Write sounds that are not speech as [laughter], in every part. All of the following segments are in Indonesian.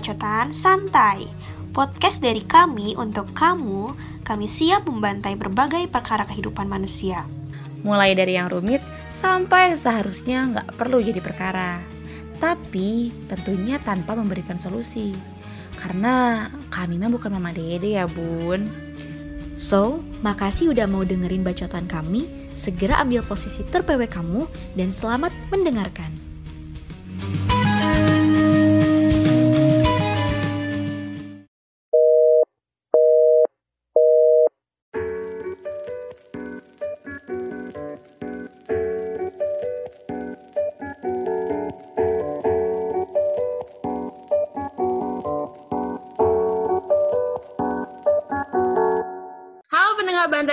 Bacotan Santai, podcast dari kami untuk kamu. Kami siap membantai berbagai perkara kehidupan manusia. Mulai dari yang rumit sampai seharusnya nggak perlu jadi perkara. Tapi tentunya tanpa memberikan solusi. Karena kami mah bukan mama dede ya bun. So, makasih udah mau dengerin bacotan kami. Segera ambil posisi terpewe kamu dan selamat mendengarkan.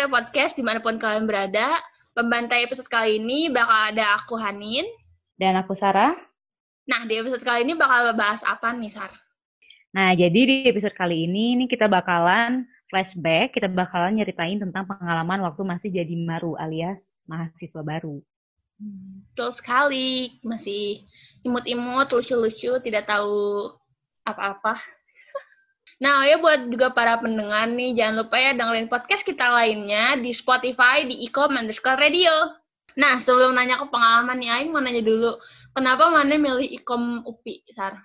Podcast di mana pun kalian berada. Pembantai episode kali ini bakal ada aku Hanin. Dan aku Sarah. Nah di episode kali ini bakal bahas apa nih Sar? Nah, jadi di episode kali ini, ini kita bakalan flashback, kita bakalan nyeritain tentang pengalaman waktu masih jadi maru alias mahasiswa baru. Betul sekali, masih imut-imut, lucu-lucu, tidak tahu apa-apa. Nah, ya buat juga para pendengar nih, jangan lupa ya dengerin podcast kita lainnya di Spotify, di Ecom underscore radio. Nah, sebelum nanya ke pengalaman nih, Aing mau nanya dulu, kenapa mana milih Ecom UPI, Sar?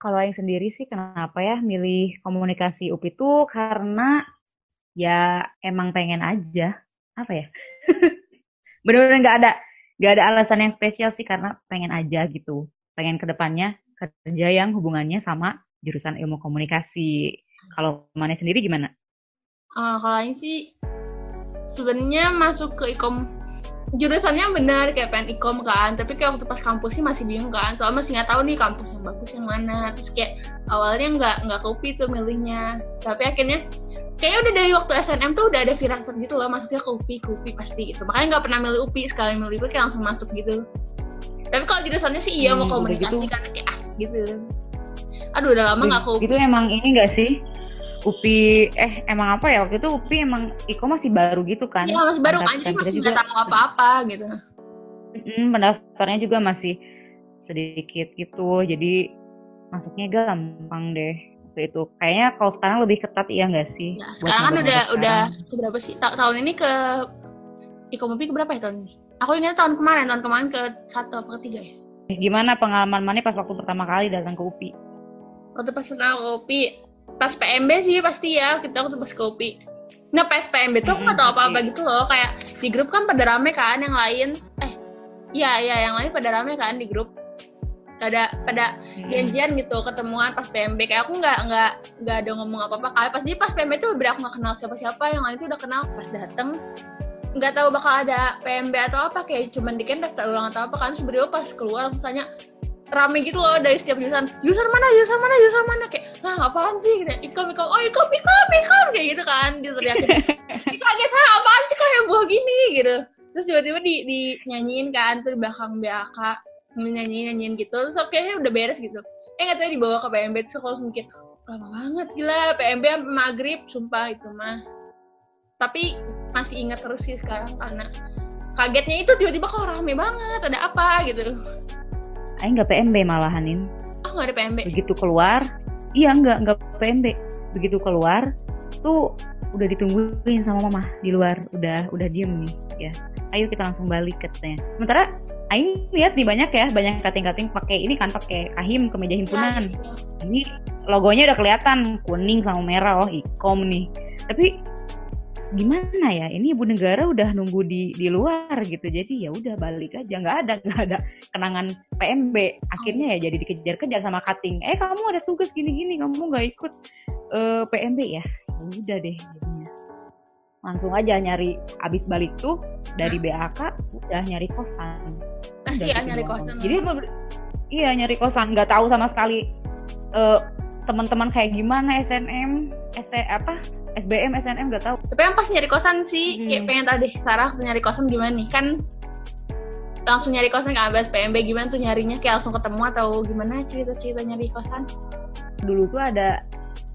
Kalau yang sendiri sih kenapa ya milih komunikasi UPI itu karena ya emang pengen aja. Apa ya? [laughs] Bener-bener nggak ada nggak ada alasan yang spesial sih karena pengen aja gitu. Pengen ke depannya kerja yang hubungannya sama jurusan ilmu komunikasi. Kalau mana sendiri gimana? Eh, kalau Aing sih sebenarnya masuk ke Ecom jurusannya benar kayak pengen ikom kan tapi kayak waktu pas kampus sih masih bingung kan soalnya masih nggak tahu nih kampus yang bagus yang mana terus kayak awalnya nggak nggak ke UPI tuh milihnya tapi akhirnya kayaknya udah dari waktu SNM tuh udah ada firasat gitu loh masuknya ke UPI ke UPI pasti gitu makanya nggak pernah milih UPI sekali milih UPI kayak langsung masuk gitu tapi kalau jurusannya sih iya mau Hmm, komunikasi begitu. karena kayak asik gitu aduh udah lama nggak ke UPI Itu emang ini gak sih? UPI, eh emang apa ya waktu itu UPI emang Iko masih baru gitu kan? Iya masih baru kan jadi masih nggak tahu apa-apa gitu Mm, pendaftarnya juga masih sedikit gitu, jadi masuknya gampang deh waktu itu. Kayaknya kalau sekarang lebih ketat iya nggak sih? Ya, sekarang kan udah sekarang? udah ke berapa sih? Ta- tahun ini ke Ikomopi ke berapa ya tahun ini? Aku ingat tahun kemarin, tahun kemarin ke satu apa ketiga ya? Eh, Gimana pengalaman mana pas waktu pertama kali datang ke UPI? Waktu pas pertama ke UPI, pas PMB sih pasti ya, kita waktu pas ke UPI. Nah pas PMB tuh aku nggak tahu Mm-mm, apa-apa pasti. gitu loh, kayak di grup kan pada rame kan, yang lain, eh, iya iya yang lain pada rame kan di grup. Pada pada Hmm. janjian gitu ketemuan pas PMB kayak aku nggak nggak nggak ada ngomong apa apa kayak pas jadi pas PMB tuh bener aku nggak kenal siapa siapa yang lain tuh udah kenal pas dateng nggak tahu bakal ada PMB atau apa kayak cuman di kan daftar ulang atau apa kan sebenarnya pas keluar langsung tanya rame gitu loh dari setiap jurusan jurusan mana? Jurusan mana? Jurusan mana? Kayak ah apaan sih? Gitu. Ikom ikom oh ikom ikom ikom kayak gitu kan diteriakin [laughs] Itu kaget ah apaan sih? Kok yang buah gini? Gitu. Terus tiba-tiba di, di nyanyiin kan tuh di belakang BAK nyanyiin nyanyiin gitu. Terus kayaknya udah beres gitu. Eh nggak tahu dibawa ke PMB terus aku langsung mikir lama banget gila. PMB sampai maghrib sumpah itu mah. Tapi masih ingat terus sih sekarang karena kagetnya itu tiba-tiba kok rame banget ada apa gitu Aing nggak PMB malahanin. oh nggak ada PMB begitu keluar iya nggak nggak PMB begitu keluar tuh udah ditungguin sama mama di luar udah udah diem nih ya. Ayo kita langsung balik katanya. Sementara Aing lihat nih banyak ya banyak kating-kating pakai ini kan pakai kahim kemeja himpunan. Nah, ini logonya udah kelihatan kuning sama merah oh ikom nih. Tapi gimana ya ini ibu negara udah nunggu di di luar gitu. Jadi ya udah balik aja nggak ada nggak ada kenangan PMB akhirnya ya jadi dikejar-kejar sama cutting eh kamu ada tugas gini-gini kamu nggak ikut eh, PMB ya? Ya udah deh jadinya. Langsung aja nyari abis balik tuh dari BAK udah nyari kosan. Pasti ya nyari kosan Jadi iya nyari kosan, nggak tahu sama sekali eh, teman-teman kayak gimana SNM, S apa? SBM, SNM nggak tahu. tapi yang pas nyari kosan sih Hmm. kayak pengen deh Sarah waktu nyari kosan gimana nih? Kan langsung nyari kosan kan bahas PMB gimana tuh nyarinya? Kayak langsung ketemu atau gimana cerita-cerita nyari kosan? Dulu tuh ada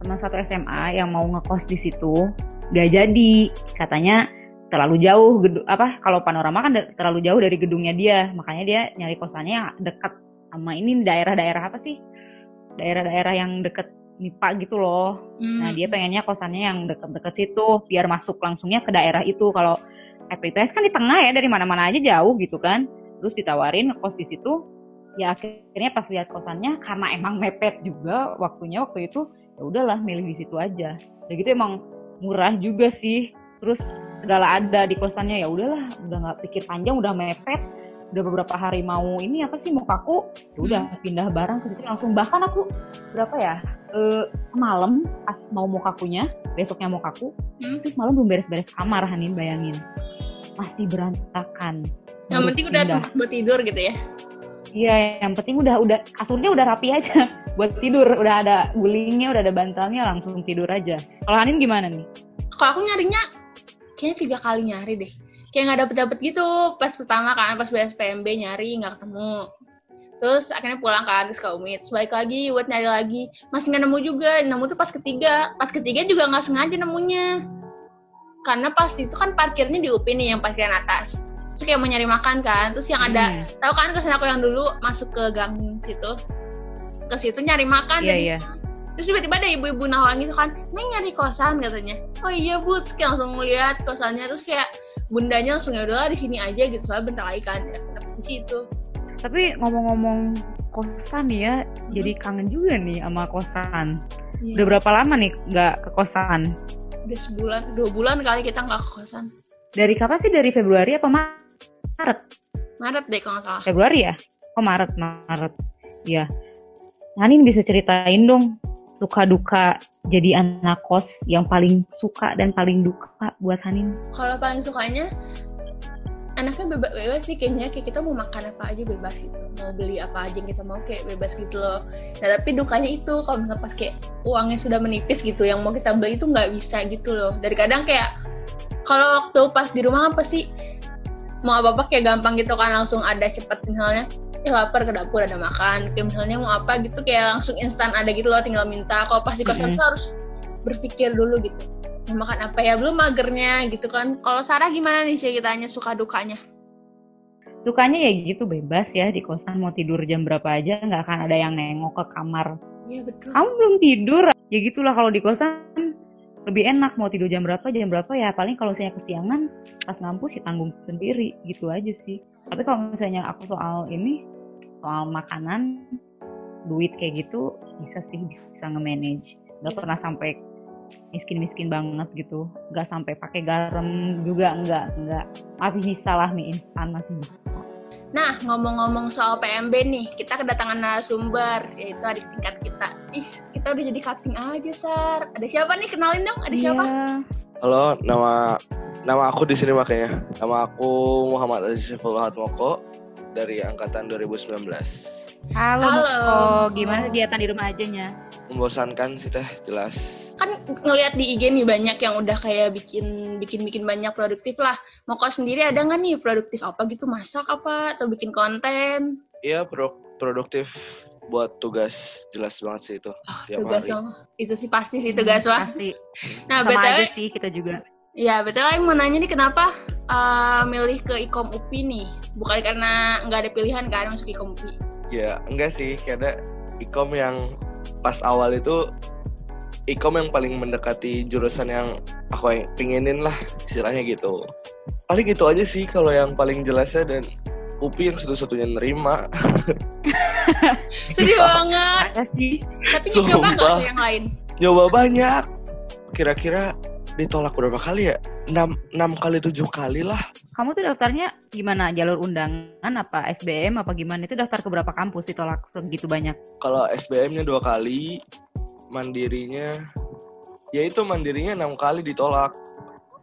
teman satu SMA yang mau ngekos di situ, nggak jadi, katanya terlalu jauh gedung apa kalau panorama kan terlalu jauh dari gedungnya dia. Makanya dia nyari kosannya yang dekat sama ini daerah-daerah apa sih daerah-daerah yang deket MIPA gitu loh. Hmm. Nah dia pengennya kosannya yang deket-deket situ biar masuk langsungnya ke daerah itu. Kalau FPTS kan di tengah ya dari mana-mana aja jauh gitu kan. Terus ditawarin kos di situ. Ya akhirnya pas lihat kosannya karena emang mepet juga waktunya waktu itu ya udahlah milih di situ aja. Dan gitu emang murah juga sih. Terus segala ada di kosannya ya udahlah udah nggak pikir panjang udah mepet udah beberapa hari mau ini apa sih mau kaku ya udah pindah barang ke situ langsung bahkan aku berapa ya eh, semalam pas mau mau kakunya besoknya mau kaku Hmm. terus malam belum beres-beres kamar Hanin bayangin masih berantakan Yang Baru penting udah pindah. tempat buat tidur gitu ya. iya yang penting udah udah kasurnya udah rapi aja [laughs] buat tidur udah ada gulingnya udah ada bantalnya langsung tidur aja kalau Hanin gimana nih Kalau aku nyarinya kayaknya tiga kali nyari deh. Kayak nggak dapet dapet gitu pas pertama kan pas beres PMB nyari nggak ketemu. Terus akhirnya pulang kan terus ke Umi. Terus balik lagi buat nyari lagi. Masih nggak nemu juga. Nemu tuh pas ketiga. Pas ketiga juga nggak sengaja nemunya. Karena pas itu kan parkirnya di UPI nih yang parkiran atas. Terus kayak mau nyari makan kan. Terus yang ada Hmm. tahu kan kesan aku yang dulu masuk ke gang situ. Ke situ nyari makan Iya, tadi. iya. Terus tiba-tiba ada ibu-ibu nawang gitu kan, Neng nyari kosan katanya. Oh iya bu, terus kayak langsung ngeliat kosannya, terus kayak bundanya langsung ya udahlah di sini aja gitu, soalnya bentar lagi kan, ya, dapet di situ. tapi ngomong-ngomong kosan ya jadi kangen juga nih sama kosan Iya. udah berapa lama nih nggak ke kosan Udah sebulan, dua bulan kali kita nggak ke kosan. dari kapan sih dari Februari apa Maret Maret deh kalau nggak salah. Februari ya? Oh Maret, Maret. Ya. Hanin bisa ceritain dong suka duka jadi anak kos yang paling suka dan paling duka buat Hanin. Kalau paling sukanya, anaknya bebas, bebas sih kayaknya. Kayak kita mau makan apa aja bebas gitu. Mau beli apa aja yang kita mau kayak bebas gitu loh. Nah tapi dukanya itu kalau misalnya pas kayak uangnya sudah menipis gitu yang mau kita beli itu nggak bisa gitu loh. Dari kadang kayak kalau waktu pas di rumah apa sih mau apa apa kayak gampang gitu kan langsung ada cepet misalnya ya lapar ke dapur ada makan. Kayak misalnya mau apa gitu kayak langsung instan ada gitu loh tinggal minta. Kalau pas di kosan Mm-mm. tuh harus berpikir dulu gitu. Mau makan apa ya? Belum magernya gitu kan. Kalau Sarah gimana nih ceritanya suka dukanya? Sukanya ya gitu bebas ya di kosan. Mau tidur jam berapa aja nggak akan ada yang nengok ke kamar. iya betul. Kamu belum tidur? Ya gitulah kalau di kosan lebih enak mau tidur jam berapa jam berapa ya paling kalau saya kesiangan pas ngampus ya tanggung sendiri gitu aja sih. Tapi kalau misalnya aku soal ini soal makanan duit kayak gitu bisa sih bisa nge-manage. Nggak pernah sampai miskin-miskin banget gitu. Nggak sampai pakai garam juga enggak enggak masih bisa lah mie instan masih bisa Nah, ngomong-ngomong soal PMB nih, kita kedatangan narasumber, yaitu adik tingkat kita. Ih, kita udah jadi casting aja, Sar. Ada siapa nih? Kenalin dong, ada siapa? Iya. Halo, nama nama aku di sini makanya. Nama aku Muhammad Aziz Syaful Hatmoko dari angkatan 2019. halo, Halo. oh gimana kegiatan di rumah ajanya Membosankan sih teh, jelas. Kan ngelihat di IG nih banyak yang udah kayak bikin bikin bikin banyak produktif lah. Mau kau sendiri ada nggak nih produktif apa gitu? Masak apa? Atau bikin konten? Iya, pro- produktif buat tugas jelas banget sih itu. Oh, tugas hari. mah. Itu sih pasti sih tugas mah. pasti [laughs] Nah, sama BTW, aja sih kita juga Ya, betul yang mau nanya nih kenapa eh, milih ke Ikom UPI nih? Bukan karena nggak ada pilihan kan masuk Ikom UPI? Ya, enggak sih, karena ikom yang pas awal itu ikom yang paling mendekati jurusan yang aku yang pinginin lah istilahnya gitu. Paling itu aja sih kalau yang paling jelasnya dan UPI yang satu-satunya nerima. [laughs] Sedih banget. Tapi nyoba nggak yang lain? Nyoba banyak. Kira-kira ditolak berapa kali ya? 6, 6 kali 7 kali lah. kamu tuh daftarnya gimana jalur undangan apa SBM apa gimana itu daftar ke berapa kampus ditolak segitu banyak Kalau SBM-nya dua kali, mandirinya ya itu mandirinya enam kali ditolak.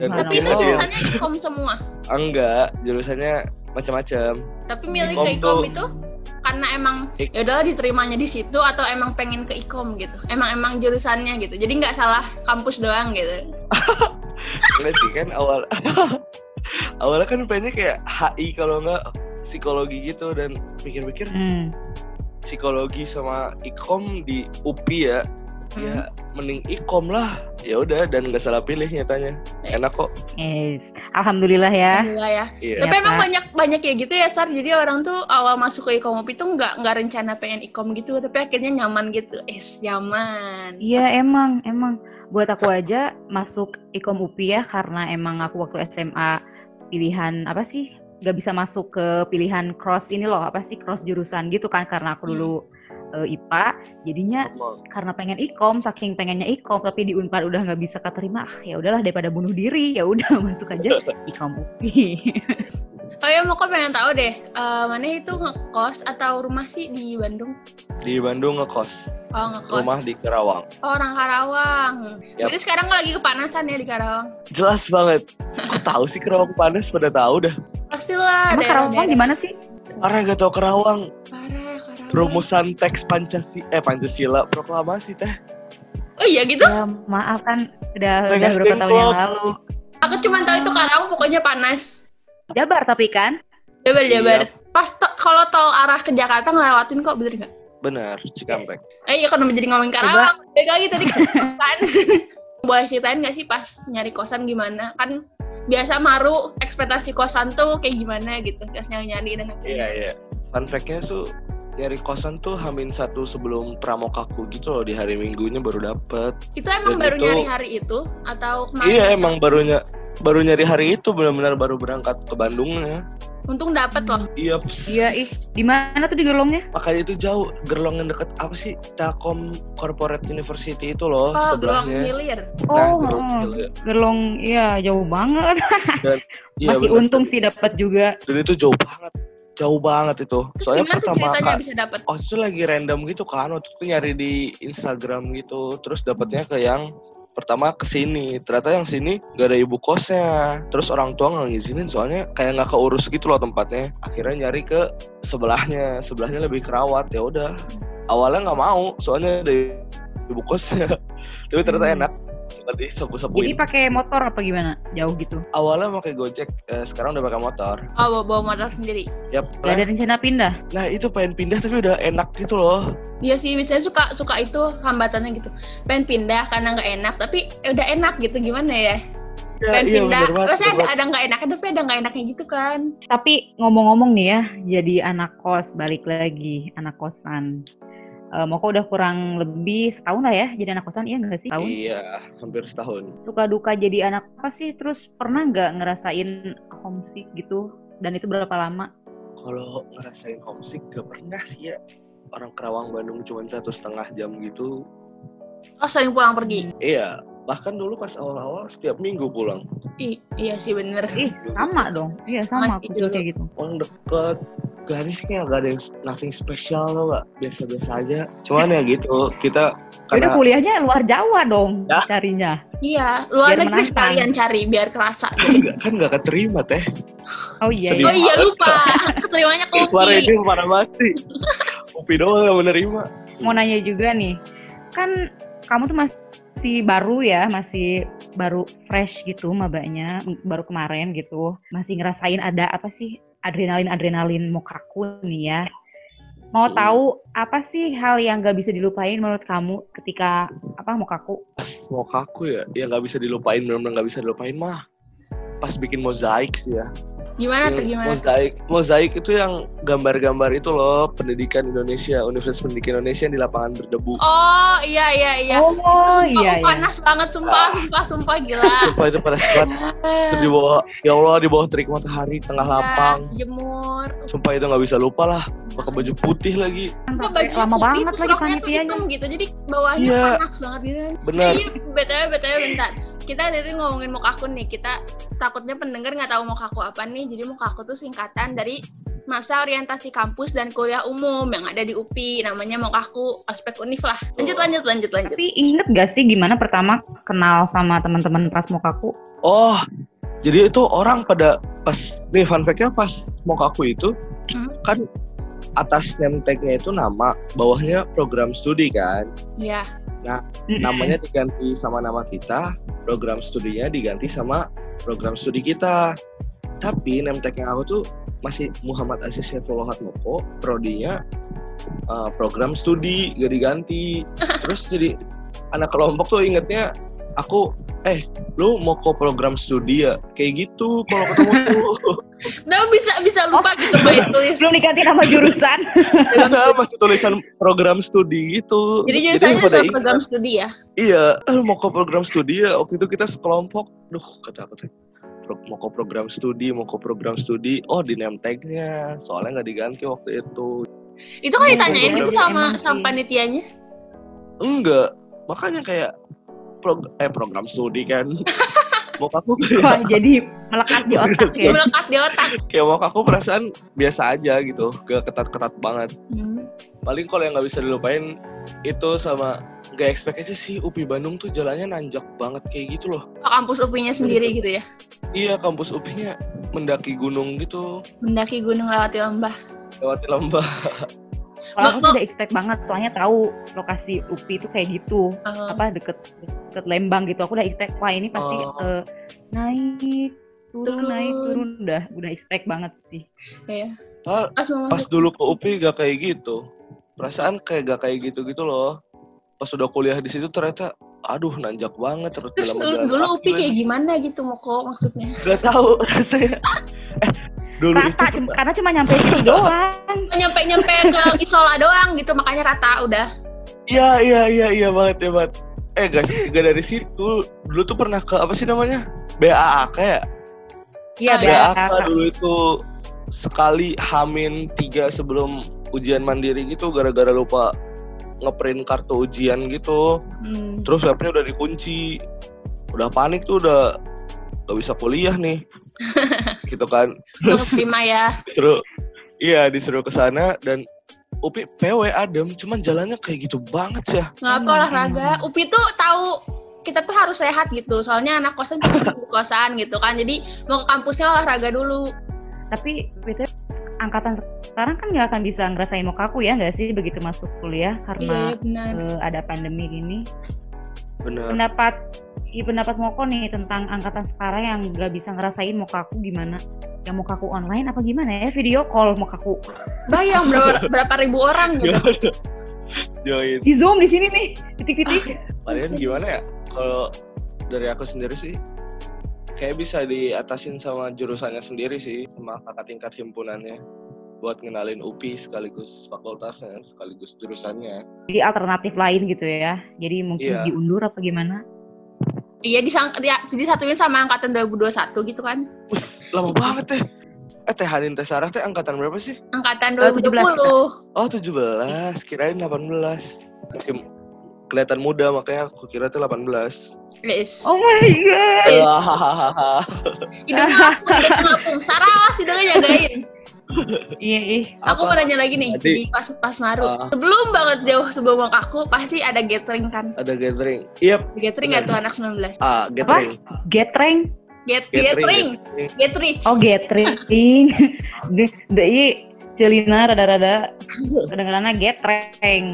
Dan Tapi itu mau. jurusannya Ikom semua. enggak, jurusannya macam-macam. Tapi milih Ikom ke Ikom tuh- itu karena emang ya udahlah diterimanya di situ atau emang pengen ke Ikom gitu. Emang emang jurusannya gitu. Jadi nggak salah kampus doang gitu. [laughs] Enggak sih kan awal [laughs] awalnya kan pengennya kayak HI kalau enggak psikologi gitu dan pikir-pikir hmm. psikologi sama ikom di UPI ya ya mending ikom lah ya udah dan nggak salah pilih nyatanya enak kok Yes. Alhamdulillah ya. Alhamdulillah ya. iya Tapi Ya, emang banyak banyak ya gitu ya Sar. Jadi orang tuh awal masuk ke ikom UPI tuh nggak nggak rencana pengen ikom gitu, tapi akhirnya nyaman gitu. Es nyaman. Iya emang emang buat aku aja masuk ikom UPI ya karena emang aku waktu SMA pilihan apa sih nggak bisa masuk ke pilihan cross ini loh apa sih cross jurusan gitu kan karena aku dulu eh, IPA jadinya Emang. karena pengen ikom saking pengennya ikom tapi di Unpad udah nggak bisa keterima ah ya udahlah daripada bunuh diri ya udah [laughs] masuk aja [laughs] ikom UPI Oh ya mau kok pengen tahu deh, eh, mana itu ngekos atau rumah sih di Bandung? di Bandung ngekos Oh ngekos. rumah di Kerawang Oh, orang Karawang. Yap. Jadi sekarang lagi kepanasan ya di Karawang. jelas banget kok [laughs] tahu sih Kerawang panas pada tahu dah Pastilah. emang Karawang di mana sih orang gak tau Kerawang Parah Karawang. Rumusan teks Pancasila eh Pancasila proklamasi teh Oh iya gitu. ya maaf kan udah udah berapa tahun yang lalu Aku cuma tahu itu Karawang pokoknya panas. Jabar tapi kan Jabar Iya. Jabar. Pas to- kalau tol arah ke Jakarta ngelewatin kok bener nggak? benar Cikampek Eh iya kenapa jadi ngomongin Karawang? Balik lagi tadi [laughs] kan kan. [laughs] Boleh ceritain nggak sih pas nyari kosan gimana? Kan biasa maru ekspektasi kosan tuh kayak gimana gitu. Pas nyari-nyari dan iya iya fun fact-nya tuh nyari kosan tuh hamin satu sebelum pramokaku gitu loh di hari minggunya baru dapet Itu emang Dan baru itu- nyari hari itu atau kemarin? iya emang barunya baru nyari hari itu benar-benar baru berangkat ke Bandungnya Untung dapet loh. iya iya ih di mana tuh di Gerlongnya makanya itu jauh gerlong yang deket apa sih Telkom Corporate University itu loh Oh, Gerlong sebelahnya Hilir. nah oh gerlong oh. Hill, ya. Gerlong iya jauh banget Iya, [laughs] masih bener. untung sih dapat juga dan itu jauh banget jauh banget itu. Terus soalnya pertama kak bisa dapet? oh itu lagi random gitu kan waktu itu nyari di Instagram gitu. Terus dapatnya ke yang pertama ke sini. Ternyata yang sini gak ada ibu kosnya. Terus orang tua nggak ngizinin soalnya kayak nggak keurus gitu loh tempatnya. Akhirnya nyari ke sebelahnya. Sebelahnya lebih kerawat. Ya udah. Awalnya nggak mau soalnya ada ibu kosnya [laughs] tapi ternyata Hmm. enak seperti jadi sapu-sapuin pakai motor apa gimana jauh gitu awalnya pakai gojek eh, sekarang udah pakai motor Oh, bawa, bawa motor sendiri. Yap. udah ada rencana pindah nah itu pengen pindah tapi udah enak gitu loh Iya sih, biasanya suka suka itu hambatannya gitu. Pengen pindah karena nggak enak, tapi eh, udah enak gitu gimana ya? Ya, Pengen iya, pindah, bener ada ada nggak enaknya, tapi ada nggak enaknya gitu kan? tapi ngomong-ngomong nih ya jadi anak kos balik lagi anak kosan Mau kok udah kurang lebih setahun lah ya jadi anak kosan iya nggak sih tahun Iya, hampir setahun. suka duka jadi anak apa sih terus pernah nggak ngerasain homesick gitu dan itu berapa lama Kalau ngerasain homesick gak pernah sih ya. Orang Kerawang Bandung cuma satu setengah jam gitu. Oh, sering pulang pergi. Iya, bahkan dulu pas awal-awal setiap minggu pulang. I- iya sih bener. ih sama dong iya sama Masih aku juga kayak gitu Orang deket, Garis kayak gak ada yang nothing special loh gak biasa-biasa aja. Cuman ya gitu, kita Yaudah karena kuliahnya luar Jawa dong Ya. carinya Iya, luar Biar negeri menantang. sekalian cari biar kerasa gitu. nggak- kan gak keterima teh. oh iya, Sedih. iya. Oh iya lupa, [laughs] keterimanya ke UPI. ini parah banget sih. Upi doang yang menerima. mau nanya juga nih kan kamu tuh masih baru ya masih baru fresh gitu mabaknya baru kemarin gitu masih ngerasain ada apa sih adrenalin adrenalin mokaku nih ya mau tahu apa sih hal yang gak bisa dilupain menurut kamu ketika apa mokaku Pas mau kaku ya, ya nggak bisa dilupain, benar-benar nggak bisa dilupain mah. Pas bikin mozaik sih ya. Gimana tuh Yang gimana? tuh? mozaik mozaik itu yang gambar-gambar itu loh pendidikan Indonesia Universitas Pendidikan Indonesia yang di lapangan berdebu Oh iya iya iya. oh Sumpah, iya iya panas banget sumpah, sumpah, sumpah gila. [laughs] Sumpah itu pada saat itu di bawah ya Allah di bawah terik matahari tengah Iya, lapang jemur. sumpah itu nggak bisa lupa lah pakai baju putih lagi Nggak, Sampai bajunya lama putih, banget lagi panitianya hitam gitu, jadi bawahnya Iya. panas banget gitu kan. bener Eh, iya, btw btw bentar. Kita tadi ngomongin mukaku nih. Kita takutnya pendengar nggak tahu mukaku apa nih. Jadi mukaku tuh singkatan dari masa orientasi kampus dan kuliah umum yang ada di UPI. Namanya mukaku aspek univ lah. Lanjut Oh. lanjut lanjut lanjut. tapi inget gak sih gimana pertama kenal sama teman-teman pas mokaku oh jadi itu orang pada pas nih fun fact-nya pas mau aku itu Hmm. kan atas name tag-nya itu nama bawahnya program studi kan Ya. namanya diganti sama nama kita, program studinya diganti sama program studi kita. Tapi yang aku tuh masih Muhammad Aziz Syaifullah Hatmoko, prodinya uh, program studi gak diganti. [laughs] Terus jadi anak kelompok tuh ingetnya aku eh lu mau ke program studi ya? Kayak gitu kalau ketemu tuh. [laughs] Nah bisa bisa lupa gitu baik tulis. Belum diganti nama jurusan. Nah, masih tulisan program studi gitu. Jadi jurusannya soal ingat. program studi ya. iya eh, lu mau ke program studi ya? Waktu itu kita sekelompok. Duh kata aku tuh? Mau ke program studi mau ke program studi. Oh di name tagnya. Soalnya nggak diganti waktu itu. Itu kan ditanyain gitu sama sama panitianya. enggak. Makanya kayak prog- eh program studi kan [laughs] mau aku Wah, jadi melekat di otak Jadi ya. melekat di otak. kayak mau aku perasaan biasa aja gitu gak ketat-ketat banget Hmm. paling kalau yang nggak bisa dilupain itu sama gak expect aja sih UPI Bandung tuh jalannya nanjak banget kayak gitu loh Oh, kampus UPI-nya sendiri gitu ya. iya kampus UPI-nya mendaki gunung gitu Mendaki gunung lewati lembah. lewati lembah Kalau aku sih udah expect banget, soalnya tahu lokasi UPI itu kayak gitu. Oh. Apa deket deket Lembang gitu. Aku udah expect wah ini pasti Oh. eh, naik turun, Turun. naik turun udah udah expect banget sih. Iya. Ah, Pas pas dulu ke UPI gak kayak gitu perasaan kayak gak kayak gitu gitu loh pas udah kuliah di situ ternyata aduh nanjak banget terus Terus dalam dulu, dulu UPI kayak gimana gitu mau kok maksudnya? [laughs] Gak tahu rasanya eh dulu itu Rata cum- karena cuma nyampe situ [laughs] doang. Nyampe nyampe ke Isola doang gitu makanya rata udah. Iya iya iya iya banget ya banget. Eh guys, gak dari situ. Dulu tuh pernah ke apa sih namanya? BAAK ya? Iya, Ah, BAK. BAAK dulu itu sekali hamin tiga sebelum ujian mandiri gitu gara-gara lupa ngeprint kartu ujian gitu. Hmm. Terus webnya udah dikunci. Udah panik tuh udah gak bisa kuliah nih. [laughs] gitu kan. Terus terima ya. disuruh iya disuruh ke sana dan UPI PW adem, cuman jalannya kayak gitu banget sih ya. Nggak apa Emang, olahraga. UPI tuh tahu kita tuh harus sehat gitu. Soalnya anak kosan pasti di kosan gitu kan. Jadi mau ke kampusnya olahraga dulu. Tapi BTW, angkatan sekarang kan nggak akan bisa ngerasain mukaku ya nggak sih begitu masuk kuliah Iya, karena benar. eh, ada pandemi gini. Bener. pendapat i pendapat Moko nih tentang angkatan sekarang yang gak bisa ngerasain mukaku gimana yang mukaku online apa gimana ya video call mukaku Bayang berapa, berapa ribu orang [laughs] gitu. Join. di zoom di sini nih titik-titik Kalian gimana ya? Kalau dari aku sendiri sih, kayak bisa diatasin sama jurusannya sendiri sih, sama kakak tingkat himpunannya buat ngenalin UPI sekaligus fakultasnya sekaligus jurusannya. jadi alternatif lain gitu ya jadi mungkin Iya. diundur apa gimana Iya disang, dia, disatuin sama angkatan 2021 gitu kan. Us, lama banget teh. Eh Teh Hanin Teh Sarah teh angkatan berapa sih? Angkatan Eh, 17 kita. 2020. Oh 17, kirain 18. Masih kelihatan muda makanya aku kira tuh 18. Yes. oh my god Hahaha. [laughs] Hidung ngapung, hidung ngapung. Sarah awas hidungnya jagain. iya ih Aku mau Apa? nanya lagi nih, Tadi- di pas pas maru. Ah. Sebelum banget jauh sebelum aku pasti ada gathering kan. Ada gathering. Iya, Gathering nggak tuh anak 19? ah gathering. getreng Get Gathering. gathering, get rich. oh gathering [laughs] [laughs] deh celina rada-rada kadang-kadang getreng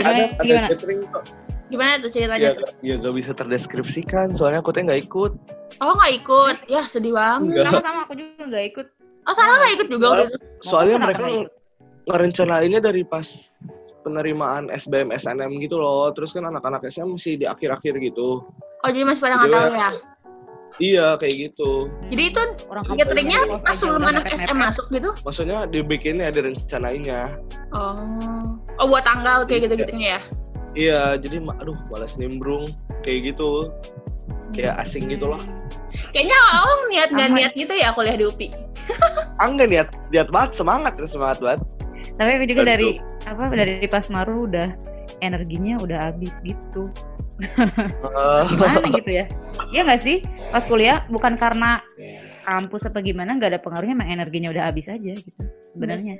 Ada gimana ada gimana gathering kok. Gimana tuh ceritanya Ya, tuh? ya gak bisa terdeskripsikan soalnya aku teh nggak ikut. Oh nggak ikut, ya sedih banget. Sama-sama aku juga nggak ikut Oh Sarah nggak ikut juga waktu itu. Soalnya Kenapa mereka ngerencanainnya dari pas penerimaan SBM SNM gitu loh. Terus kan anak-anak SM masih di akhir-akhir gitu. Oh jadi masih pada nggak Iya. tahu ya. Iya kayak gitu. Jadi itu orang yang pas sebelum anak. SM masuk gitu. Maksudnya dibikinnya ada rencanainya. Oh. Oh buat tanggal kayak gitu-gitunya ya. Iya, jadi aduh malas nimbrung kayak gitu. Kayak asing gitu lah. Kayaknya oh niat nggak niat gitu ya kuliah di UPI. Angga [laughs] niat niat banget semangat ya semangat banget. tapi juga Tentu. dari apa dari pas maru udah energinya udah habis gitu [laughs] gimana gitu ya Iya nggak sih pas kuliah bukan karena kampus apa gimana nggak ada pengaruhnya emang energinya udah habis aja gitu sebenarnya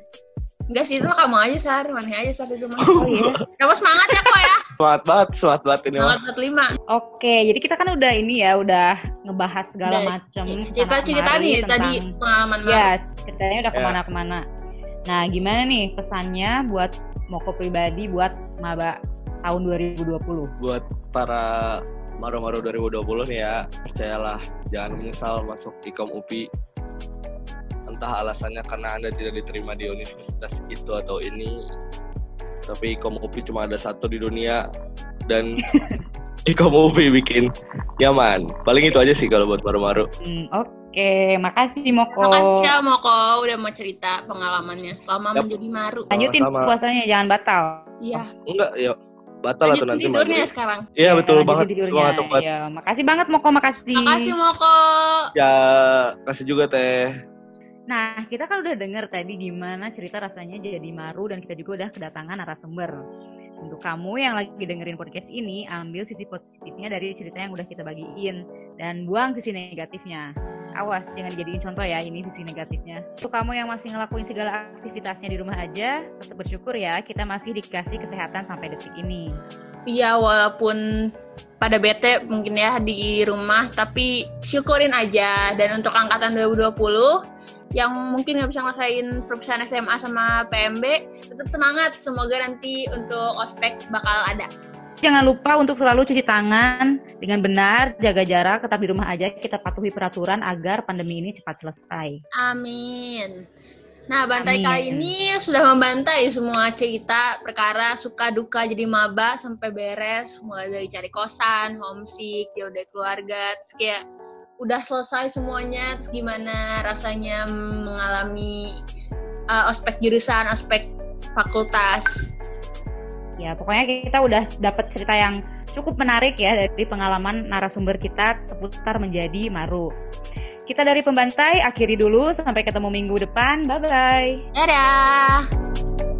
Enggak sih itu mah kamu aja Sar, mana aja Sar itu mah. oh iya [laughs] Kamu semangat ya kok ya. semangat banget, semangat banget ini Semangat mah. 45. oke jadi kita kan udah ini ya udah ngebahas segala macam Cerita-cerita nih tadi pengalaman ya ceritanya udah Ya. ke mana-kemana nah gimana nih pesannya buat Moko pribadi buat maba tahun 2020 buat para maru-maru 2020 nih ya percayalah jangan menyesal masuk Ikom UPI entah alasannya karena anda tidak diterima di universitas itu atau ini tapi Ikom UPI cuma ada satu di dunia dan [laughs] Ikom UB bikin nyaman. Paling itu aja sih kalau buat maru-maru. Hmm, Oke, makasih Moko. Makasih ya Moko udah mau cerita pengalamannya selama Yap. menjadi maru. Lanjutin puasanya jangan batal. Iya. Enggak, ya batal atau Lanjutin nanti tidurnya maghrib. sekarang. Iya betul banget. tidurnya. Tempat. Ya, makasih banget Moko, makasih. Makasih Moko. Ya kasih juga teh. Nah, kita kan udah denger tadi gimana cerita rasanya jadi maru dan kita juga udah kedatangan narasumber. Untuk kamu yang lagi dengerin podcast ini, ambil sisi positifnya dari cerita yang udah kita bagiin dan buang sisi negatifnya. Awas, jangan dijadiin contoh ya ini sisi negatifnya. Untuk kamu yang masih ngelakuin segala aktivitasnya di rumah aja, tetap bersyukur ya kita masih dikasih kesehatan sampai detik ini. Iya walaupun pada bete mungkin ya di rumah tapi syukurin aja dan untuk angkatan 2020 yang mungkin nggak bisa ngerasain perpisahan SMA sama PMB tetap semangat semoga nanti untuk ospek bakal ada Jangan lupa untuk selalu cuci tangan dengan benar, jaga jarak, tetap di rumah aja, kita patuhi peraturan agar pandemi ini cepat selesai. amin. Nah bantai Amin. kali ini sudah membantai semua cerita perkara suka duka jadi maba sampai beres. Mulai dari cari kosan homesick jauh dari keluarga terus kayak udah selesai semuanya. Terus gimana rasanya mengalami uh, ospek jurusan ospek fakultas Ya, pokoknya kita udah dapat cerita yang cukup menarik ya dari pengalaman narasumber kita seputar menjadi maru. Kita dari pembantai akhiri dulu sampai ketemu minggu depan. Bye bye. dadah